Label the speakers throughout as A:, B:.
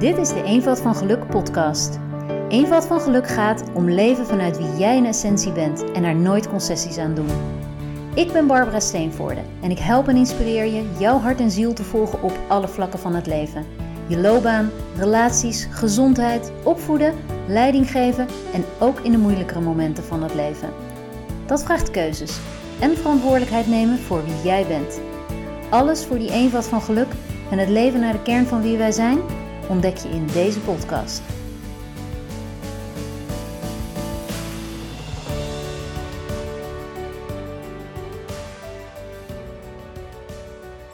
A: Dit is de Eenvoud van Geluk podcast. Eenvoud van Geluk gaat om leven vanuit wie jij in essentie bent en er nooit concessies aan doen. Ik ben Barbara Steenvoorde en ik help en inspireer je jouw hart en ziel te volgen op alle vlakken van het leven. Je loopbaan, relaties, gezondheid, opvoeden, leiding geven en ook in de moeilijkere momenten van het leven. Dat vraagt keuzes en verantwoordelijkheid nemen voor wie jij bent. Alles voor die eenvoud van geluk en het leven naar de kern van wie wij zijn, ontdek je in deze podcast.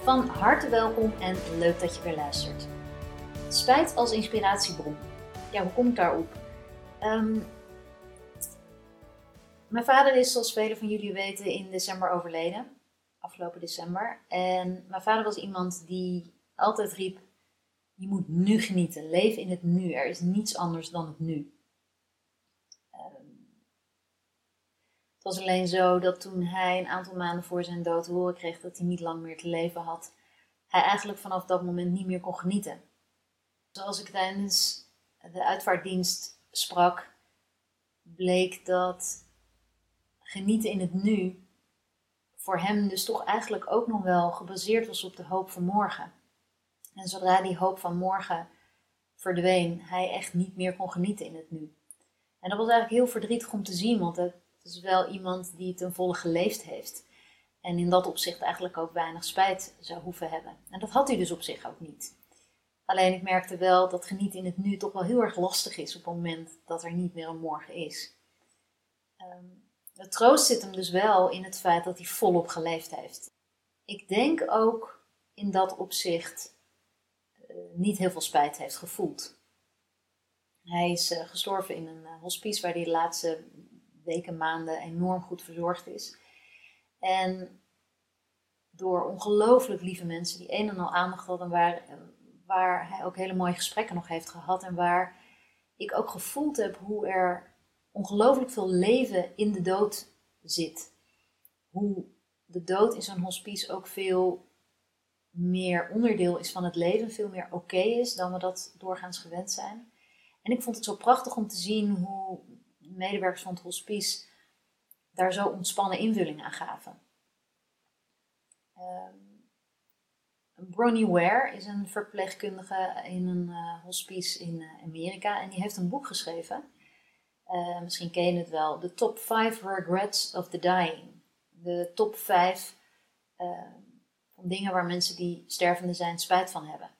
A: Van harte welkom en leuk dat je weer luistert. Spijt als inspiratiebron. Ja, hoe kom ik daarop? Um, mijn vader is, zoals velen van jullie weten, in december overleden. Afgelopen december. En mijn vader was iemand die altijd riep: Je moet nu genieten. Leef in het nu. Er is niets anders dan het nu. Ehm, het was alleen zo dat toen hij een aantal maanden voor zijn dood horen kreeg dat hij niet lang meer te leven had, hij eigenlijk vanaf dat moment niet meer kon genieten. Zoals ik tijdens de uitvaartdienst sprak, bleek dat genieten in het nu voor hem dus toch eigenlijk ook nog wel gebaseerd was op de hoop van morgen. En zodra die hoop van morgen verdween, hij echt niet meer kon genieten in het nu. En dat was eigenlijk heel verdrietig om te zien, want het is wel iemand die ten volle geleefd heeft. En in dat opzicht eigenlijk ook weinig spijt zou hoeven hebben. En dat had hij dus op zich ook niet. Alleen ik merkte wel dat genieten in het nu toch wel heel erg lastig is op het moment dat er niet meer een morgen is. De troost zit hem dus wel in het feit dat hij volop geleefd heeft. Ik denk ook in dat opzicht niet heel veel spijt heeft gevoeld. Hij is uh, gestorven in een uh, hospice waar hij de laatste weken, maanden enorm goed verzorgd is. En door ongelooflijk lieve mensen die een en al aandacht hadden, waar, waar hij ook hele mooie gesprekken nog heeft gehad en waar ik ook gevoeld heb hoe er ongelooflijk veel leven in de dood zit. Hoe de dood in zo'n hospice ook veel meer onderdeel is van het leven, veel meer oké is dan we dat doorgaans gewend zijn. En ik vond het zo prachtig om te zien hoe medewerkers van het hospice daar zo ontspannen invulling aan gaven. Um, Bronnie Ware is een verpleegkundige in een uh, hospice in uh, Amerika en die heeft een boek geschreven uh, misschien ken je het wel, de top 5 regrets of the dying. De top 5 uh, van dingen waar mensen die stervende zijn spijt van hebben.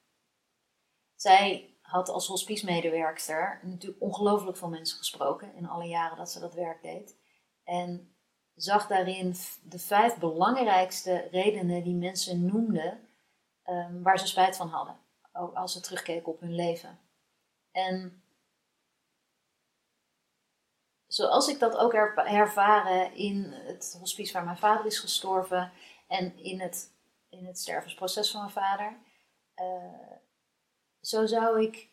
A: Zij had als hospice-medewerkster natuurlijk ongelooflijk veel mensen gesproken in alle jaren dat ze dat werk deed. En zag daarin de vijf belangrijkste redenen die mensen noemden um, waar ze spijt van hadden. Ook als ze terugkeken op hun leven. En zoals ik dat ook heb ervaren in het hospice waar mijn vader is gestorven en in het, in het stervensproces van mijn vader, uh, zo zou ik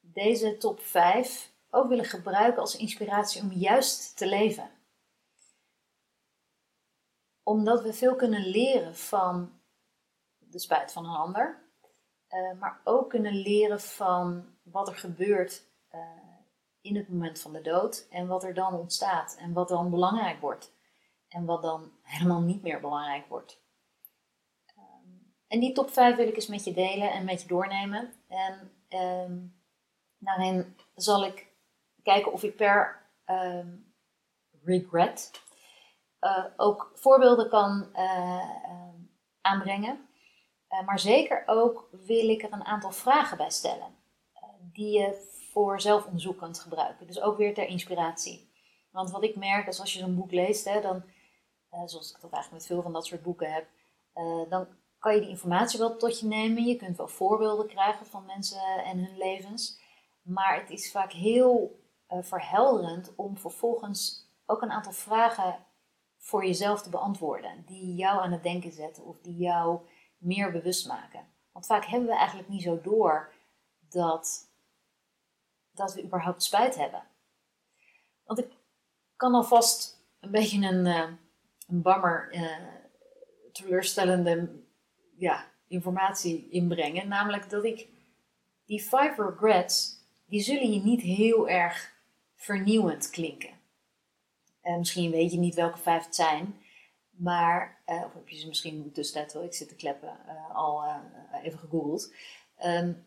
A: deze top 5 ook willen gebruiken als inspiratie om juist te leven. Omdat we veel kunnen leren van de spijt van een ander, uh, maar ook kunnen leren van wat er gebeurt. Uh, in het moment van de dood en wat er dan ontstaat en wat dan belangrijk wordt en wat dan helemaal niet meer belangrijk wordt. Ehm, en die top 5 wil ik eens met je delen en met je doornemen. En um, daarin zal ik kijken of ik per um, regret uh, ook voorbeelden kan uh, aanbrengen. Uh, maar zeker ook wil ik er een aantal vragen bij stellen. die je voor zelfonderzoek kunt gebruiken. Dus ook weer ter inspiratie. Want wat ik merk is als je zo'n boek leest, hè, dan, zoals ik dat eigenlijk met veel van dat soort boeken heb, dan kan je die informatie wel tot je nemen. Je kunt wel voorbeelden krijgen van mensen en hun levens. Maar het is vaak heel uh, verhelderend om vervolgens ook een aantal vragen voor jezelf te beantwoorden. Die jou aan het denken zetten of die jou meer bewust maken. Want vaak hebben we eigenlijk niet zo door dat dat we überhaupt spijt hebben. Want ik kan alvast een beetje een, uh, een bammer, uh, teleurstellende ja, informatie inbrengen. Namelijk dat ik die five regrets, die zullen je niet heel erg vernieuwend klinken. Uh, misschien weet je niet welke vijf het zijn, maar, uh, of heb je ze misschien tussentijd wel, ik zit te kleppen, uh, al even gegoogeld. Um,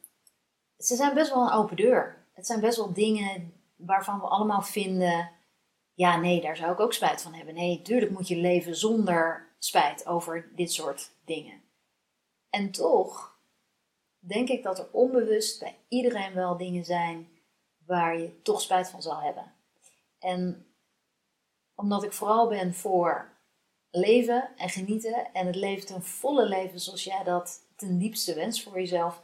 A: ze zijn best wel een open deur. Het zijn best wel dingen waarvan we allemaal vinden, ja nee, daar zou ik ook spijt van hebben. Nee, tuurlijk moet je leven zonder spijt over dit soort dingen. En toch denk ik dat er onbewust bij iedereen wel dingen zijn waar je toch spijt van zal hebben. En omdat ik vooral ben voor leven en genieten en het leven ten volle leven zoals jij dat ten diepste wenst voor jezelf,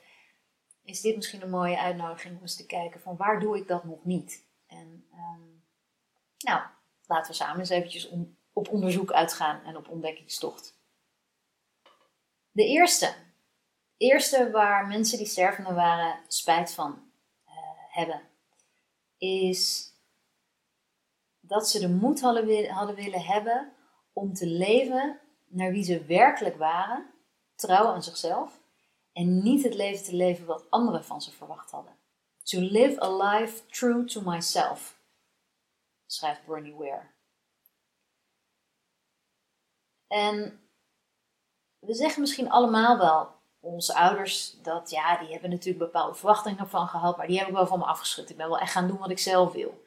A: is dit misschien een mooie uitnodiging om eens te kijken van waar doe ik dat nog niet. En um, nou, laten we samen eens eventjes op onderzoek uitgaan en op ontdekkingstocht. De eerste, eerste waar mensen die stervende waren spijt van uh, hebben, is dat ze de moed hadden, hadden willen hebben om te leven naar wie ze werkelijk waren, trouw aan zichzelf, en niet het leven te leven wat anderen van ze verwacht hadden. To live a life true to myself, schrijft Bernie Ware. En we zeggen misschien allemaal wel, onze ouders, dat ja, die hebben natuurlijk bepaalde verwachtingen van gehad, maar die heb ik wel van me afgeschud. Ik ben wel echt gaan doen wat ik zelf wil.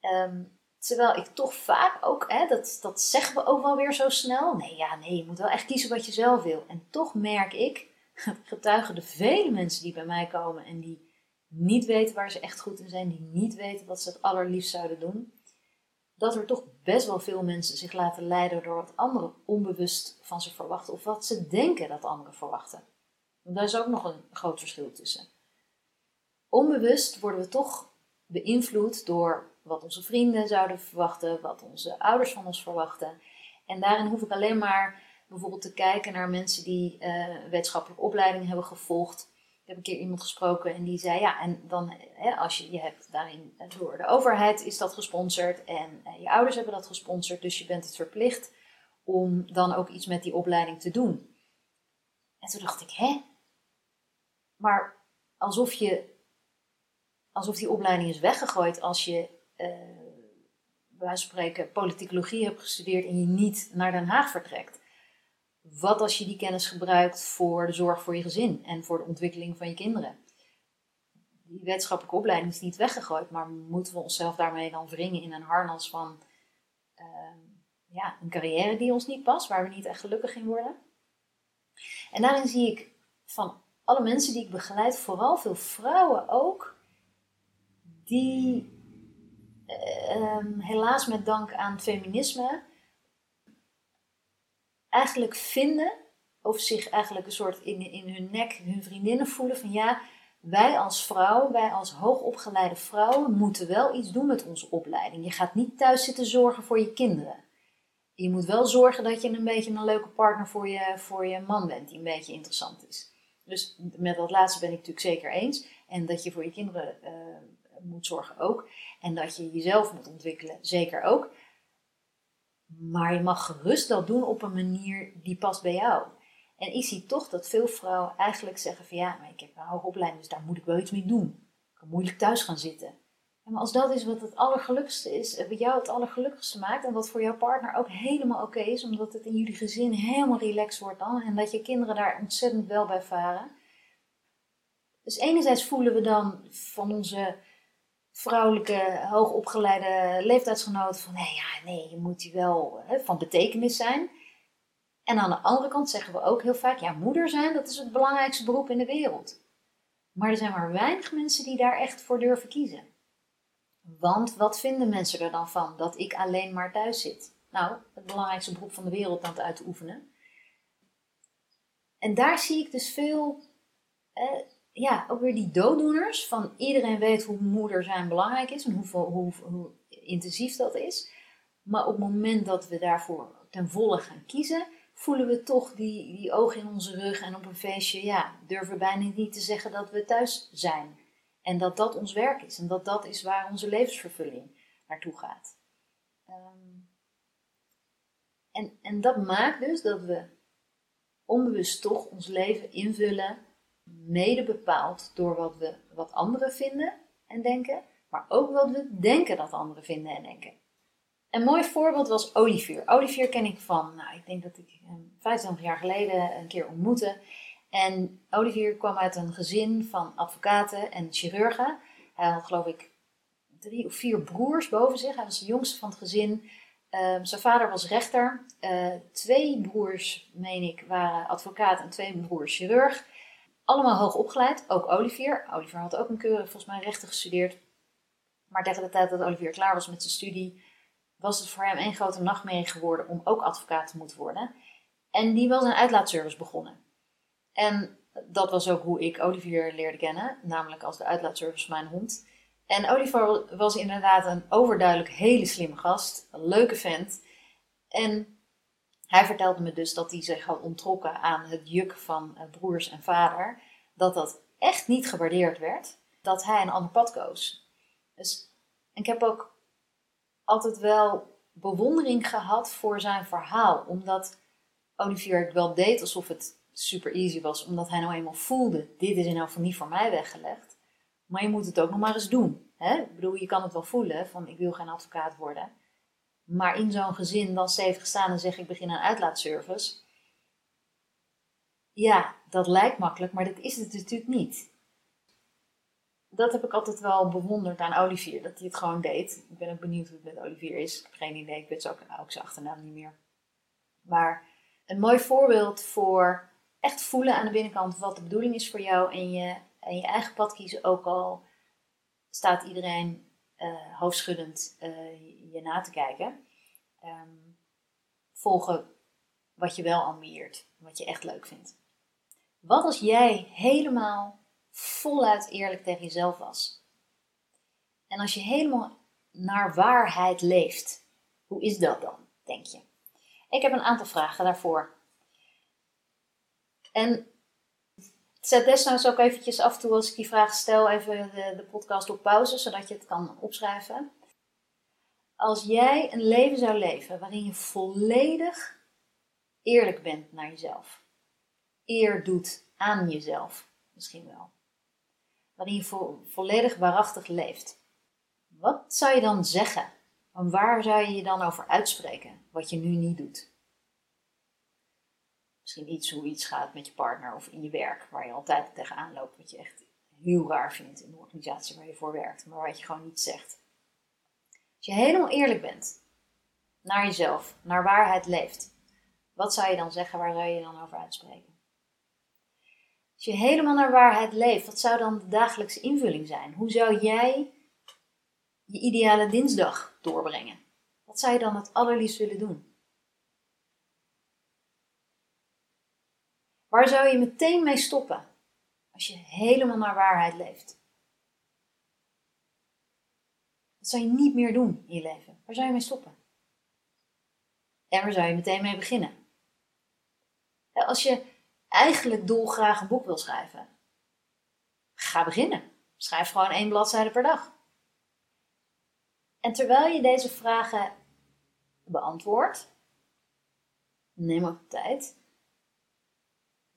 A: Ehm, terwijl ik toch vaak ook, hè, dat, dat zeggen we ook wel weer zo snel. Nee, ja, nee, je moet wel echt kiezen wat je zelf wil. En toch merk ik, getuigen de vele mensen die bij mij komen en die niet weten waar ze echt goed in zijn, die niet weten wat ze het allerliefst zouden doen, dat er toch best wel veel mensen zich laten leiden door wat anderen onbewust van ze verwachten of wat ze denken dat anderen verwachten. Want daar is ook nog een groot verschil tussen. Onbewust worden we toch beïnvloed door wat onze vrienden zouden verwachten, wat onze ouders van ons verwachten. En daarin hoef ik alleen maar bijvoorbeeld te kijken naar mensen die uh, wetenschappelijke opleiding hebben gevolgd. Heb een keer iemand gesproken en die zei: Ja, en dan, hè, als je, je hebt daarin door de overheid is dat gesponsord en uh, je ouders hebben dat gesponsord, dus je bent het verplicht om dan ook iets met die opleiding te doen. En toen dacht ik: Hè? Maar alsof je alsof die opleiding is weggegooid als je, uh, bij wijze van spreken, politicologie hebt gestudeerd en je niet naar Den Haag vertrekt. Wat als je die kennis gebruikt voor de zorg voor je gezin en voor de ontwikkeling van je kinderen? Die wetenschappelijke opleiding is niet weggegooid, maar moeten we onszelf daarmee dan wringen in een harnas van uh, ja, een carrière die ons niet past, waar we niet echt gelukkig in worden? En daarin zie ik van alle mensen die ik begeleid, vooral veel vrouwen ook, die ehm, helaas met dank aan feminisme eigenlijk vinden, of zich eigenlijk een soort in, in hun nek hun vriendinnen voelen van ja, wij als vrouw, wij als hoogopgeleide vrouwen moeten wel iets doen met onze opleiding. Je gaat niet thuis zitten zorgen voor je kinderen. Je moet wel zorgen dat je een beetje een leuke partner voor je, voor je man bent, die een beetje interessant is. Dus met dat laatste ben ik natuurlijk zeker eens. En dat je voor je kinderen uh, moet zorgen ook. En dat je jezelf moet ontwikkelen, zeker ook. Maar je mag gerust dat doen op een manier die past bij jou. En ik zie toch dat veel vrouwen eigenlijk zeggen van ja, maar ik heb een hoge opleiding, dus daar moet ik wel iets mee doen. Ik kan moeilijk thuis gaan zitten. maar als dat is wat het allergelukkigste is, wat jou het allergelukkigste maakt en wat voor jouw partner ook helemaal oké is, omdat het in jullie gezin helemaal relaxed wordt dan en dat je kinderen daar ontzettend wel bij varen. Dus enerzijds voelen we dan van onze vrouwelijke, hoogopgeleide leeftijdsgenoten van nee, ja, nee, je moet die wel hè, van betekenis zijn. En aan de andere kant zeggen we ook heel vaak, ja, moeder zijn, dat is het belangrijkste beroep in de wereld. Maar er zijn maar weinig mensen die daar echt voor durven kiezen. Want wat vinden mensen er dan van dat ik alleen maar thuis zit? Nou, het belangrijkste beroep van de wereld aan het uit te oefenen. En daar zie ik dus veel ja, ook weer die dooddoeners. Van iedereen weet hoe moeder zijn belangrijk is en hoe, hoe, hoe intensief dat is. Maar op het moment dat we daarvoor ten volle gaan kiezen, voelen we toch die, die ogen in onze rug. En op een feestje, ja, durven we bijna niet te zeggen dat we thuis zijn. En dat dat ons werk is. En dat dat is waar onze levensvervulling naartoe gaat. Ehm, en, en dat maakt dus dat we onbewust toch ons leven invullen mede bepaald door wat, we, wat anderen vinden en denken, maar ook wat we denken dat anderen vinden en denken. Een mooi voorbeeld was Olivier. Olivier ken ik van, nou, ik denk dat ik hem 25 jaar geleden een keer ontmoette. En Olivier kwam uit een gezin van advocaten en chirurgen. Hij had geloof ik drie of vier broers boven zich. Hij was de jongste van het gezin. Ehm, zijn vader was rechter. Uh, twee broers, meen ik, waren advocaat en twee broers chirurg. Allemaal hoog opgeleid, ook Olivier. Olivier had ook een keurig, volgens mij, rechten gestudeerd. Maar tegen de tijd dat Olivier klaar was met zijn studie, was het voor hem één grote nachtmerrie geworden om ook advocaat te moeten worden. En die was een uitlaatservice begonnen. En dat was ook hoe ik Olivier leerde kennen, namelijk als de uitlaatservice van mijn hond. En Oliver was inderdaad een overduidelijk hele slimme gast, een leuke vent. En hij vertelde me dus dat hij zich had ontrokken aan het juk van eh, broers en vader. Dat dat echt niet gewaardeerd werd. Dat hij een ander pad koos. Dus ik heb ook altijd wel bewondering gehad voor zijn verhaal. Omdat Olivier het wel deed alsof het super easy was. Omdat hij nou eenmaal voelde, dit is in elk geval niet voor mij weggelegd. Maar je moet het ook nog maar eens doen. Hè? Ik bedoel, je kan het wel voelen van ik wil geen advocaat worden. Maar in zo'n gezin dan stevig staan en zeggen ik begin aan uitlaatservice. Ja, dat lijkt makkelijk, maar dat is het natuurlijk niet. Dat heb ik altijd wel bewonderd aan Olivier, dat hij het gewoon deed. Ik ben ook benieuwd hoe het met Olivier is. Ik heb geen idee, ik weet ook, ook zijn achternaam niet meer. Maar een mooi voorbeeld voor echt voelen aan de binnenkant wat de bedoeling is voor jou en je, en je eigen pad kiezen, ook al staat iedereen uh, hoofdschuddend uh, je na te kijken. Um, volgen wat je wel ambieert, wat je echt leuk vindt. Wat als jij helemaal voluit eerlijk tegen jezelf was? En als je helemaal naar waarheid leeft, hoe is dat dan, denk je? Ik heb een aantal vragen daarvoor. En Zet desnoods ook eventjes af toe als ik die vraag stel, even de, de podcast op pauze, zodat je het kan opschrijven. Als jij een leven zou leven waarin je volledig eerlijk bent naar jezelf, eer doet aan jezelf, misschien wel, waarin je vo volledig waarachtig leeft, wat zou je dan zeggen? En waar zou je je dan over uitspreken, wat je nu niet doet? Misschien iets hoe iets gaat met je partner of in je werk, waar je altijd tegenaan loopt, wat je echt heel raar vindt in de organisatie waar je voor werkt, maar wat je gewoon niet zegt. Als je helemaal eerlijk bent naar jezelf, naar waarheid leeft, wat zou je dan zeggen, waar zou je dan over uitspreken? Als je helemaal naar waarheid leeft, wat zou dan de dagelijkse invulling zijn? Hoe zou jij je ideale dinsdag doorbrengen? Wat zou je dan het allerliefst willen doen? Waar zou je meteen mee stoppen als je helemaal naar waarheid leeft? Wat zou je niet meer doen in je leven? Waar zou je mee stoppen? En waar zou je meteen mee beginnen? Als je eigenlijk dolgraag een boek wil schrijven, ga beginnen. Schrijf gewoon één bladzijde per dag. En terwijl je deze vragen beantwoordt, neem ook tijd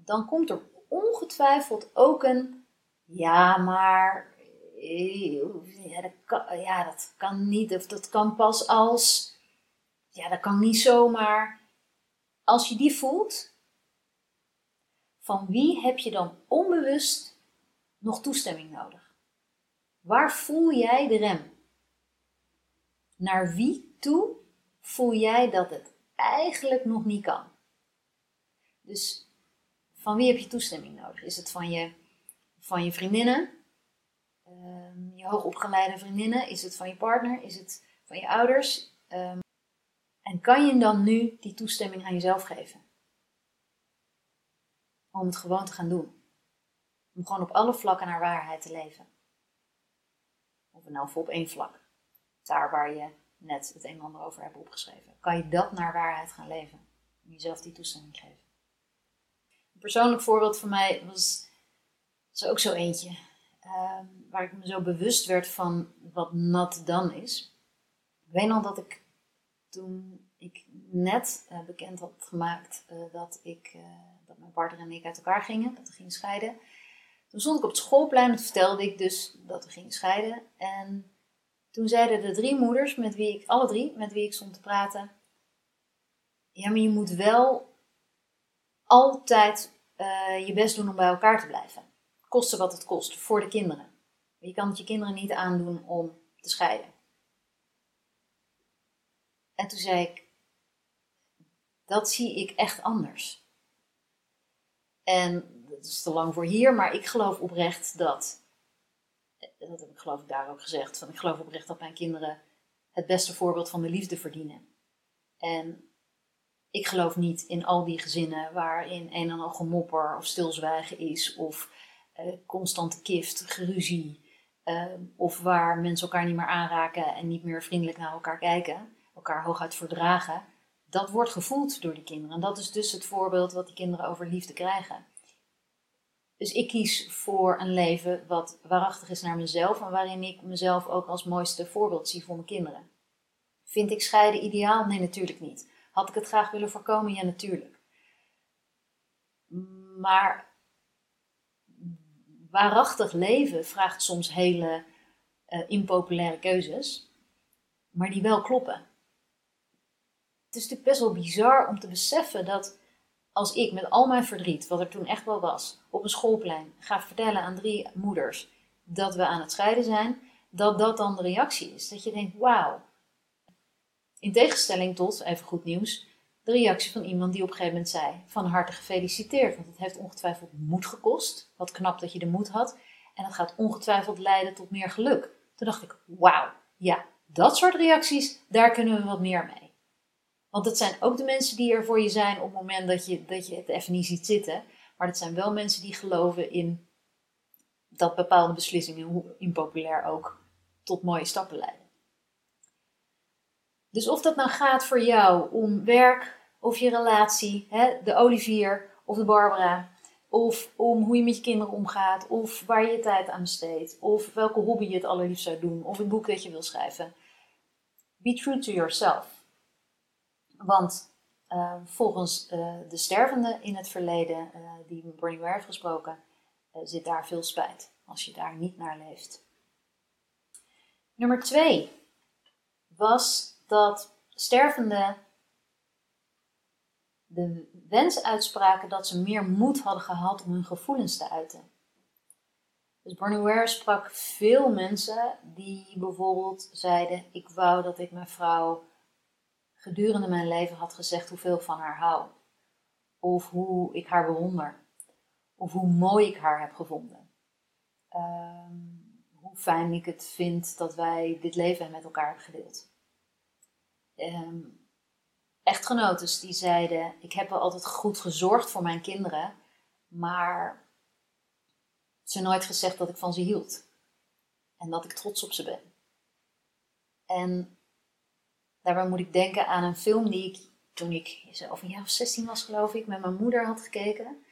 A: dan komt er ongetwijfeld ook een ja, maar ja dat, kan, ja, dat kan niet, of dat kan pas als, ja, dat kan niet zomaar. Als je die voelt, van wie heb je dan onbewust nog toestemming nodig? Waar voel jij de rem? Naar wie toe voel jij dat het eigenlijk nog niet kan? Dus van wie heb je toestemming nodig? Is het van je, van je vriendinnen? Um, je hoogopgeleide vriendinnen? Is het van je partner? Is het van je ouders? Um, en kan je dan nu die toestemming aan jezelf geven? Om het gewoon te gaan doen. Om gewoon op alle vlakken naar waarheid te leven. Of nou op één vlak. Daar waar je net het een en ander over hebt opgeschreven. Kan je dat naar waarheid gaan leven? Om jezelf die toestemming geven persoonlijk voorbeeld van mij was, was ook zo eentje. Ehm, waar ik me zo bewust werd van wat nat dan is. Ik weet nog dat ik toen ik net uh, bekend had gemaakt uh, dat, ik, uh, dat mijn partner en ik uit elkaar gingen, dat we gingen scheiden. Toen stond ik op het schoolplein en vertelde ik dus dat we gingen scheiden. En toen zeiden de drie moeders, met wie ik, alle drie, met wie ik stond te praten. Ja, maar je moet wel altijd uh, je best doen om bij elkaar te blijven. Koste wat het kost, voor de kinderen. Je kan het je kinderen niet aandoen om te scheiden. En toen zei ik, dat zie ik echt anders. En dat is te lang voor hier, maar ik geloof oprecht dat, dat heb ik geloof ik daar ook gezegd, van ik geloof oprecht dat mijn kinderen het beste voorbeeld van de liefde verdienen. En ik geloof niet in al die gezinnen waarin een en al gemopper of stilzwijgen is, of uh, constante kift, geruzie, uh, of waar mensen elkaar niet meer aanraken en niet meer vriendelijk naar elkaar kijken, elkaar hooguit verdragen. Dat wordt gevoeld door de kinderen. En dat is dus het voorbeeld wat die kinderen over liefde krijgen. Dus ik kies voor een leven wat waarachtig is naar mezelf en waarin ik mezelf ook als mooiste voorbeeld zie voor mijn kinderen. Vind ik scheiden ideaal? Nee, natuurlijk niet. Had ik het graag willen voorkomen? Ja, natuurlijk. Maar waarachtig leven vraagt soms hele uh, impopulaire keuzes, maar die wel kloppen. Het is natuurlijk best wel bizar om te beseffen dat als ik met al mijn verdriet, wat er toen echt wel was, op een schoolplein ga vertellen aan drie moeders dat we aan het scheiden zijn, dat dat dan de reactie is. Dat je denkt, wauw. In tegenstelling tot, even goed nieuws, de reactie van iemand die op een gegeven moment zei: Van harte gefeliciteerd, want het heeft ongetwijfeld moed gekost. Wat knap dat je de moed had. En dat gaat ongetwijfeld leiden tot meer geluk. Toen dacht ik: Wauw, ja, dat soort reacties, daar kunnen we wat meer mee. Want het zijn ook de mensen die er voor je zijn op het moment dat je, dat je het even niet ziet zitten. Maar het zijn wel mensen die geloven in dat bepaalde beslissingen, hoe impopulair ook, tot mooie stappen leiden. Dus of dat nou gaat voor jou om werk of je relatie, hè, de Olivier of de Barbara, of om hoe je met je kinderen omgaat, of waar je je tijd aan besteedt, of welke hobby je het allerliefst zou doen, of een boek dat je wil schrijven. Be true to yourself. Want uh, volgens uh, de stervende in het verleden, uh, die Bernie Ware heeft gesproken, zit daar veel spijt als je daar niet naar leeft. Nummer twee was dat stervenden de wens uitspraken dat ze meer moed hadden gehad om hun gevoelens te uiten. Dus Bernie Ware sprak veel mensen die bijvoorbeeld zeiden: Ik wou dat ik mijn vrouw gedurende mijn leven had gezegd hoeveel van haar hou. Of hoe ik haar bewonder. Of hoe mooi ik haar heb gevonden. Ehm, hoe fijn ik het vind dat wij dit leven met elkaar hebben gedeeld um, echtgenotes die zeiden: Ik heb wel altijd goed gezorgd voor mijn kinderen, maar ze nooit gezegd dat ik van ze hield en dat ik trots op ze ben. En daarbij moet ik denken aan een film die ik toen ik zelf een jaar of 16 was, geloof ik, met mijn moeder had gekeken.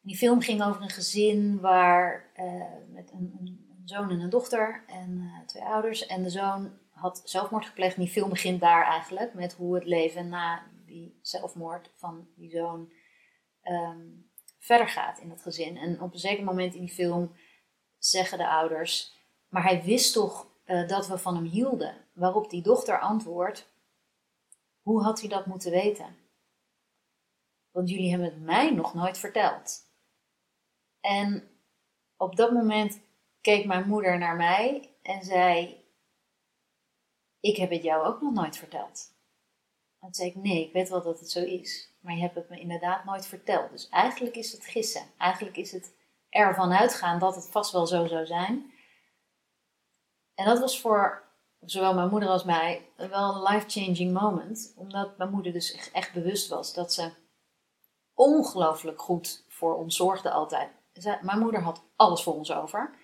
A: Die film ging over een gezin waar uh, met een, zoon en een dochter en uh, twee ouders. En de zoon had zelfmoord gepleegd. En die film begint daar eigenlijk met hoe het leven na die zelfmoord van die zoon ehm, verder gaat in het gezin. En op een zeker moment in die film zeggen de ouders: Maar hij wist toch uh, dat we van hem hielden. Waarop die dochter antwoordt: Hoe had hij dat moeten weten? Want jullie hebben het mij nog nooit verteld. En op dat moment keek mijn moeder naar mij en zei: ik heb het jou ook nog nooit verteld. En zei ik, nee, ik weet wel dat het zo is. Maar je hebt het me inderdaad nooit verteld. Dus eigenlijk is het gissen. Eigenlijk is het ervan uitgaan dat het vast wel zo zou zijn. En dat was voor zowel mijn moeder als mij wel een life-changing moment. Omdat mijn moeder dus echt bewust was dat ze ongelooflijk goed voor ons zorgde altijd. Mijn moeder had alles voor ons over.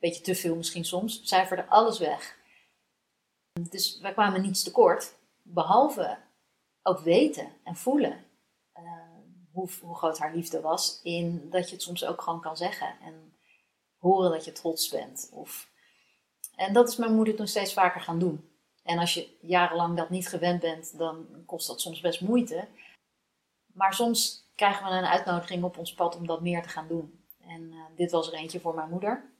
A: Beetje te veel misschien soms. Cijferde alles weg. Dus wij kwamen niets tekort, behalve ook weten en voelen uh, hoe, groot haar liefde was. In dat je het soms ook gewoon kan zeggen en horen dat je trots bent. Of, en dat is mijn moeder toen steeds vaker gaan doen. En als je jarenlang dat niet gewend bent, dan kost dat soms best moeite. Maar soms krijgen we een uitnodiging op ons pad om dat meer te gaan doen. En dit was er eentje voor mijn moeder.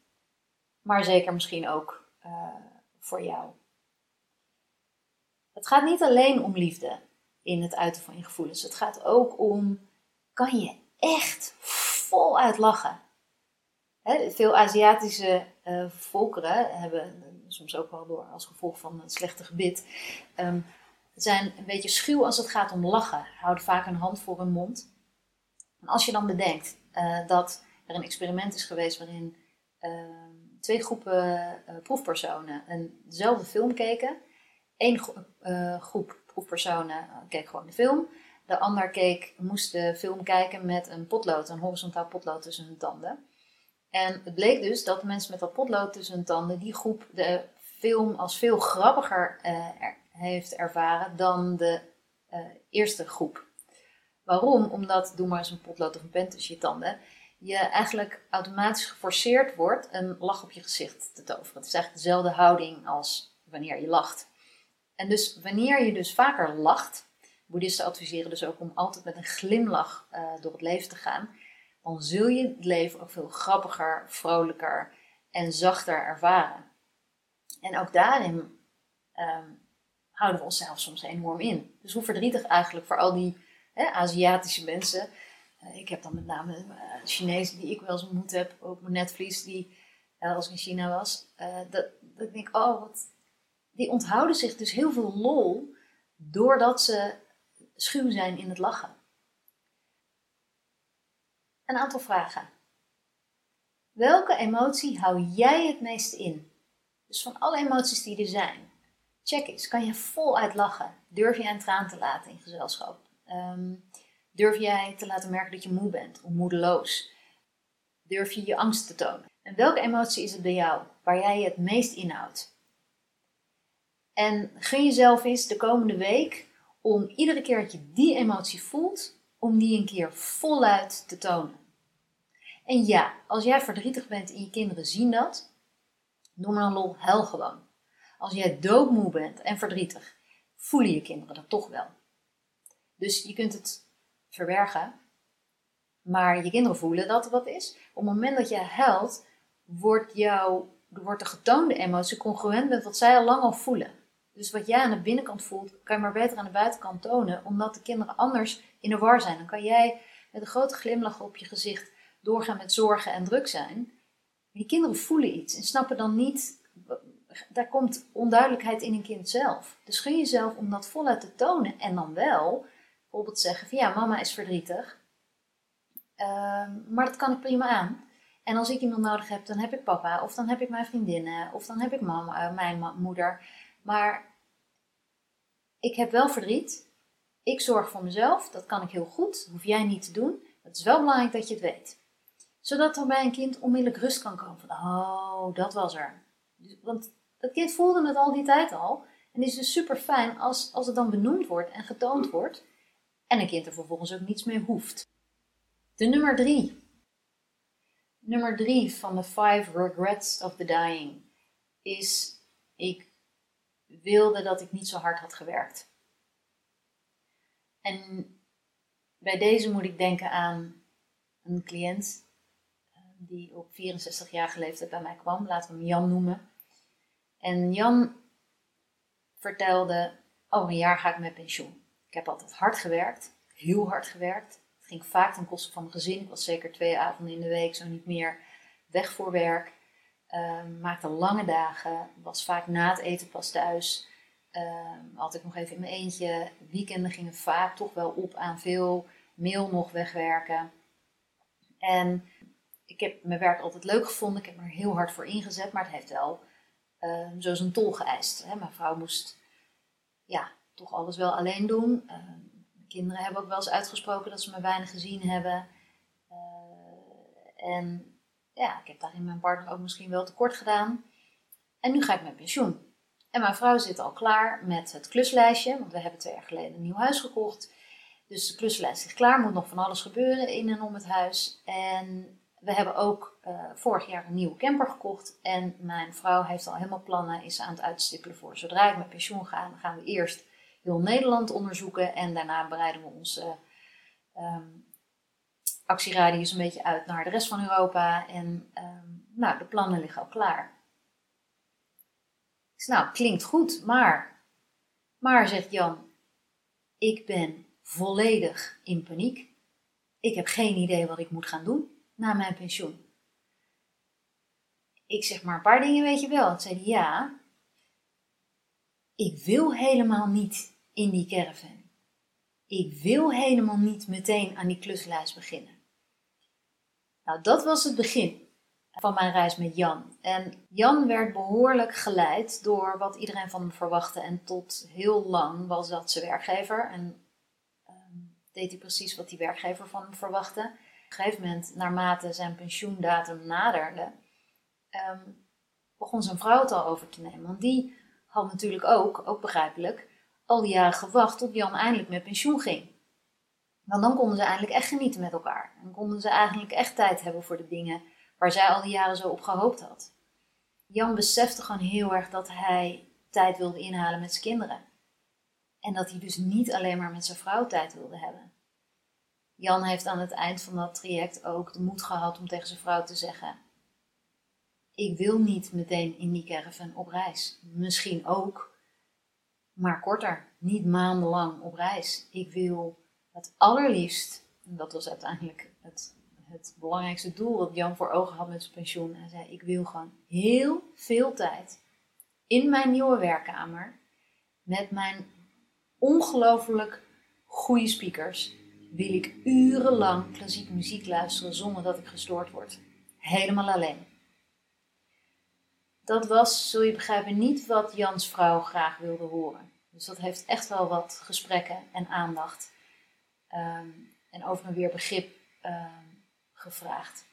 A: Maar zeker misschien ook voor jou. Het gaat niet alleen om liefde in het uiten van je gevoelens. Het gaat ook om, kan je echt voluit lachen? veel Aziatische uh, volkeren hebben, soms ook wel door als gevolg van een slechte gebit, um, zijn een beetje schuw als het gaat om lachen. Houden vaak een hand voor hun mond. En als je dan bedenkt uh, dat er een experiment is geweest waarin ehm, twee groepen uh, proefpersonen eenzelfde film keken. Eén groep proefpersonen keek gewoon de film. De ander keek, moest de film kijken met een potlood, een horizontaal potlood tussen hun tanden. En het bleek dus dat mensen met dat potlood tussen hun tanden, die groep de film als veel grappiger uh, heeft ervaren dan de eerste groep. Waarom? Omdat, doe maar eens een potlood of een pen tussen je tanden, je eigenlijk automatisch geforceerd wordt een lach op je gezicht te toveren. Het is eigenlijk dezelfde houding als wanneer je lacht. En dus wanneer je dus vaker lacht, boeddhisten adviseren dus ook om altijd met een glimlach uh, door het leven te gaan, dan zul je het leven ook veel grappiger, vrolijker en zachter ervaren. En ook daarin um, houden we onszelf soms enorm in. Dus hoe verdrietig eigenlijk voor al die hè, Aziatische mensen. Uh, ik heb dan met name uh, Chinezen die ik wel eens ontmoet heb op mijn netvlies, die als ik in China was. dat, dat ik oh, wat, die onthouden zich dus heel veel lol doordat ze schuw zijn in het lachen. Een aantal vragen. Welke emotie hou jij het meeste in? Dus van alle emoties die er zijn. Check eens, kan je voluit lachen? Durf jij een traan te laten in gezelschap? Ehm, durf jij te laten merken dat je moe bent of moedeloos? Durf je je angst te tonen? En welke emotie is het bij jou waar jij je het meest inhoudt? En gun jezelf eens de komende week om iedere keer dat je die emotie voelt, om die een keer voluit te tonen. En ja, als jij verdrietig bent en je kinderen zien dat, noem maar lol, hel gewoon. Als jij doodmoe bent en verdrietig, voelen je kinderen dat toch wel. Dus je kunt het verbergen, maar je kinderen voelen dat er wat is. Op het moment dat je huilt, wordt, jou, wordt de getoonde emotie congruent met wat zij al lang al voelen. Dus wat jij aan de binnenkant voelt, kan je maar beter aan de buitenkant tonen, omdat de kinderen anders in de war zijn. Dan kan jij met een grote glimlach op je gezicht doorgaan met zorgen en druk zijn. die kinderen voelen iets en snappen dan niet, daar komt onduidelijkheid in een kind zelf. Dus gun jezelf om dat voluit te tonen en dan wel bijvoorbeeld zeggen van ja, mama is verdrietig, ehm, maar dat kan ik prima aan. En als ik iemand nodig heb, dan heb ik papa, of dan heb ik mijn vriendinnen, of dan heb ik mama, mijn moeder. Maar ik heb wel verdriet. Ik zorg voor mezelf, dat kan ik heel goed, dat hoef jij niet te doen. Het is wel belangrijk dat je het weet zodat er bij een kind onmiddellijk rust kan komen. Van, oh, dat was er. Dus, want het kind voelde het al die tijd al. En is dus super fijn als, als het dan benoemd wordt en getoond wordt. En een kind er vervolgens ook niets mee hoeft. De nummer drie. Nummer drie van de five regrets of the dying is: ik wilde dat ik niet zo hard had gewerkt. En bij deze moet ik denken aan een cliënt die op 64 jaar leeftijd bij mij kwam. Laten we hem Jan noemen. En Jan vertelde, over een jaar ga ik met pensioen. Ik heb altijd hard gewerkt, heel hard gewerkt. Het ging vaak ten koste van mijn gezin. Ik was zeker twee avonden in de week, zo niet meer, weg voor werk. Uh, maakte lange dagen, was vaak na het eten pas thuis. Uh, had ik nog even in mijn eentje. Weekenden gingen vaak toch wel op aan veel mail nog wegwerken. En ik heb mijn werk altijd leuk gevonden. Ik heb me er heel hard voor ingezet. Maar het heeft wel uh, zo zijn tol geëist. Hè. Mijn vrouw moest ja, toch alles wel alleen doen. Mijn kinderen hebben ook wel eens uitgesproken dat ze me weinig gezien hebben. En ja, ik heb daarin mijn partner ook misschien wel tekort gedaan. En nu ga ik met pensioen. En mijn vrouw zit al klaar met het kluslijstje, want we hebben twee jaar geleden een nieuw huis gekocht. Dus de kluslijst ligt klaar, moet nog van alles gebeuren in en om het huis. En we hebben ook uh, vorig jaar een nieuwe camper gekocht. En mijn vrouw heeft al helemaal plannen, is aan het uitstippelen voor. Zodra ik met pensioen ga, gaan we eerst heel Nederland onderzoeken. En daarna bereiden we ons actieradius een beetje uit naar de rest van Europa. En ehm, nou, de plannen liggen al klaar. Zeg, nou, klinkt goed, maar, maar zegt Jan, ik ben volledig in paniek. Ik heb geen idee wat ik moet gaan doen na mijn pensioen. Ik zeg maar een paar dingen weet je wel. Het zei ja, ik wil helemaal niet in die caravan. Ik wil helemaal niet meteen aan die kluslijst beginnen. Nou, dat was het begin van mijn reis met Jan. En Jan werd behoorlijk geleid door wat iedereen van hem verwachtte. En tot heel lang was dat zijn werkgever. En ehm, deed hij precies wat die werkgever van hem verwachtte. Op een gegeven moment, naarmate zijn pensioendatum naderde, ehm, begon zijn vrouw het al over te nemen. Want die had natuurlijk ook, ook begrijpelijk, al die jaren gewacht tot Jan eindelijk met pensioen ging. Want dan konden ze eindelijk echt genieten met elkaar. En konden ze eigenlijk echt tijd hebben voor de dingen waar zij al die jaren zo op gehoopt had. Jan besefte gewoon heel erg dat hij tijd wilde inhalen met zijn kinderen. En dat hij dus niet alleen maar met zijn vrouw tijd wilde hebben. Jan heeft aan het eind van dat traject ook de moed gehad om tegen zijn vrouw te zeggen: Ik wil niet meteen in die caravan op reis. Misschien ook, maar korter, niet maandenlang op reis. Ik wil het allerliefst, en dat was uiteindelijk het, het belangrijkste doel wat Jan voor ogen had met zijn pensioen. Hij zei: Ik wil gewoon heel veel tijd in mijn nieuwe werkkamer met mijn ongelooflijk goede speakers. Wil ik urenlang klassieke muziek luisteren zonder dat ik gestoord word. Helemaal alleen. Dat was, zul je begrijpen, niet wat Jans vrouw graag wilde horen. Dus dat heeft echt wel wat gesprekken en aandacht. Ehm, en over en weer begrip ehm, gevraagd.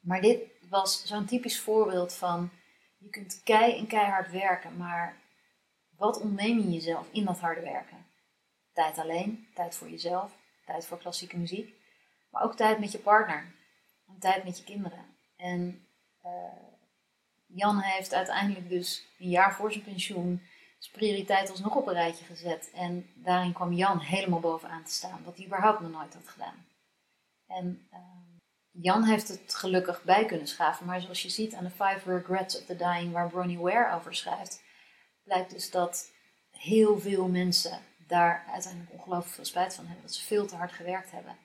A: Maar dit was zo'n typisch voorbeeld van je kunt kei en keihard werken, maar wat ontneem je jezelf in dat harde werken? Tijd alleen, tijd voor jezelf, tijd voor klassieke muziek, maar ook tijd met je partner en tijd met je kinderen. En uh, Jan heeft uiteindelijk dus een jaar voor zijn pensioen zijn prioriteit alsnog op een rijtje gezet. En daarin kwam Jan helemaal bovenaan te staan, wat hij überhaupt nog nooit had gedaan. En uh, Jan heeft het gelukkig bij kunnen schaven, maar zoals je ziet aan de Five Regrets of the Dying, waar Bronnie Ware over schrijft, blijkt dus dat heel veel mensen daar uiteindelijk ongelooflijk veel spijt van hebben, dat ze veel te hard gewerkt hebben.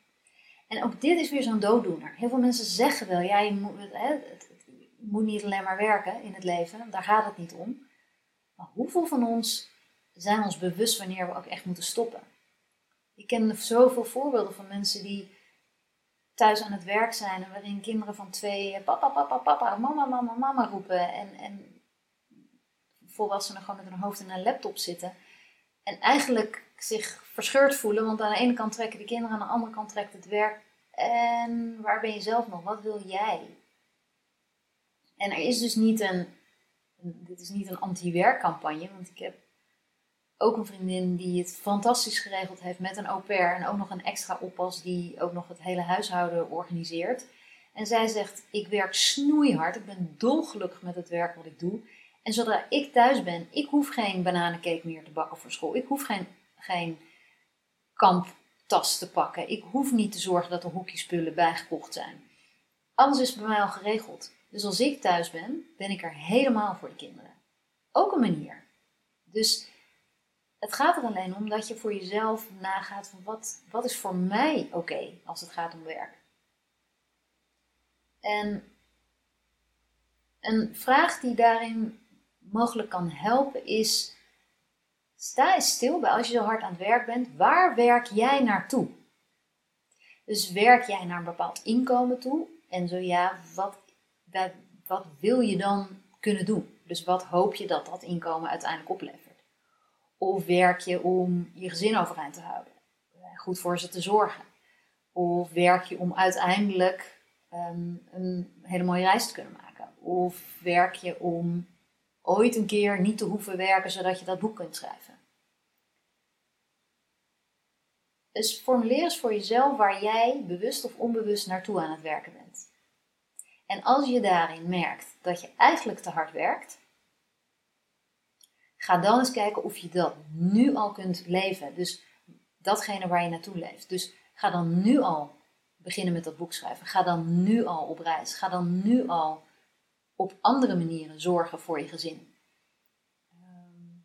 A: En ook dit is weer zo'n dooddoener. Heel veel mensen zeggen wel, ja, je moet, hè, het, moet niet alleen maar werken in het leven, daar gaat het niet om. Maar hoeveel van ons zijn ons bewust wanneer we ook echt moeten stoppen? Ik ken zoveel voorbeelden van mensen die thuis aan het werk zijn en waarin kinderen van twee papa, papa, papa, mama, mama, mama roepen en, en volwassenen gewoon met hun hoofd in een laptop zitten en eigenlijk zich verscheurd voelen, want aan de ene kant trekken de kinderen, aan de andere kant trekt het werk. En waar ben je zelf nog? Wat wil jij? En er is dus niet een, dit is niet een anti-werkcampagne, want ik heb ook een vriendin die het fantastisch geregeld heeft met een au pair en ook nog een extra oppas die ook nog het hele huishouden organiseert. En zij zegt: Ik werk snoeihard, ik ben dolgelukkig met het werk wat ik doe. En zodra ik thuis ben, ik hoef geen bananencake meer te bakken voor school. Ik hoef geen, geen kamptas te pakken. Ik hoef niet te zorgen dat er hoekjespullen bijgekocht zijn. Alles is bij mij al geregeld. Dus als ik thuis ben, ben ik er helemaal voor de kinderen. Ook een manier. Dus het gaat er alleen om dat je voor jezelf nagaat van wat, wat is voor mij oké als het gaat om werk. En een vraag die daarin mogelijk kan helpen is, sta eens stil bij als je zo hard aan het werk bent, waar werk jij naartoe? Dus werk jij naar een bepaald inkomen toe? En zo ja, wat, wat wil je dan kunnen doen? Dus wat hoop je dat dat inkomen uiteindelijk oplevert? Of werk je om je gezin overeind te houden, goed voor ze te zorgen? Of werk je om uiteindelijk ehm, een hele mooie reis te kunnen maken? Of werk je om ooit een keer niet te hoeven werken zodat je dat boek kunt schrijven? Dus formuleer eens voor jezelf waar jij bewust of onbewust naartoe aan het werken bent. En als je daarin merkt dat je eigenlijk te hard werkt, Ga dan eens kijken of je dat nu al kunt leven. Dus datgene waar je naartoe leeft. Dus ga dan nu al beginnen met dat boek schrijven. Ga dan nu al op reis. Ga dan nu al op andere manieren zorgen voor je gezin. Ehm,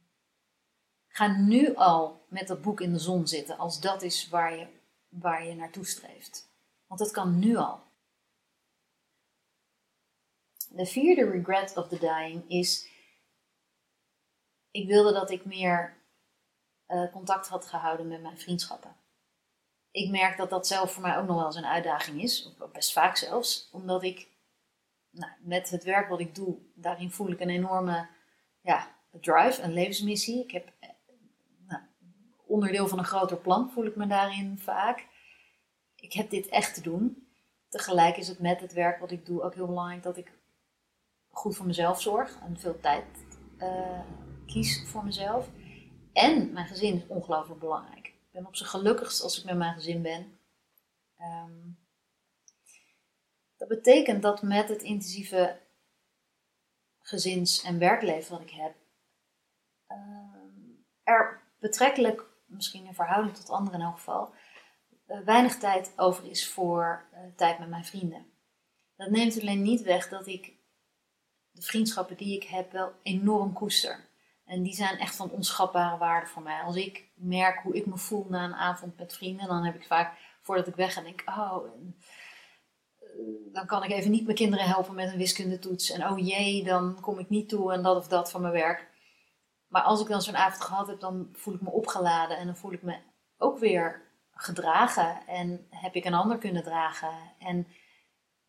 A: ga nu al met dat boek in de zon zitten, als dat is waar je, waar je naartoe streeft. Want dat kan nu al. De vierde regret of the dying is: ik wilde dat ik meer uh, contact had gehouden met mijn vriendschappen. Ik merk dat dat zelf voor mij ook nog wel eens een uitdaging is, best vaak zelfs, omdat ik nou, met het werk wat ik doe, daarin voel ik een enorme ja, drive, een levensmissie. Ik heb eh, nou, onderdeel van een groter plan, voel ik me daarin vaak. Ik heb dit echt te doen. Tegelijk is het met het werk wat ik doe ook heel belangrijk dat ik goed voor mezelf zorg en veel tijd uh, kies voor mezelf. En mijn gezin is ongelooflijk belangrijk. Ik ben op zijn gelukkigst als ik met mijn gezin ben. Ehm, dat betekent dat met het intensieve gezins- en werkleven wat ik heb, ehm, er betrekkelijk, misschien in verhouding tot anderen in elk geval, uh, weinig tijd over is voor uh, tijd met mijn vrienden. Dat neemt alleen niet weg dat ik de vriendschappen die ik heb wel enorm koester. En die zijn echt van onschatbare waarde voor mij. Als ik merk hoe ik me voel na een avond met vrienden, dan heb ik vaak, voordat ik weg ga, denk oh, dan kan ik even niet mijn kinderen helpen met een wiskundetoets. En oh jee, dan kom ik niet toe en dat of dat van mijn werk. Maar als ik dan zo'n avond gehad heb, dan voel ik me opgeladen en dan voel ik me ook weer gedragen. En heb ik een ander kunnen dragen. En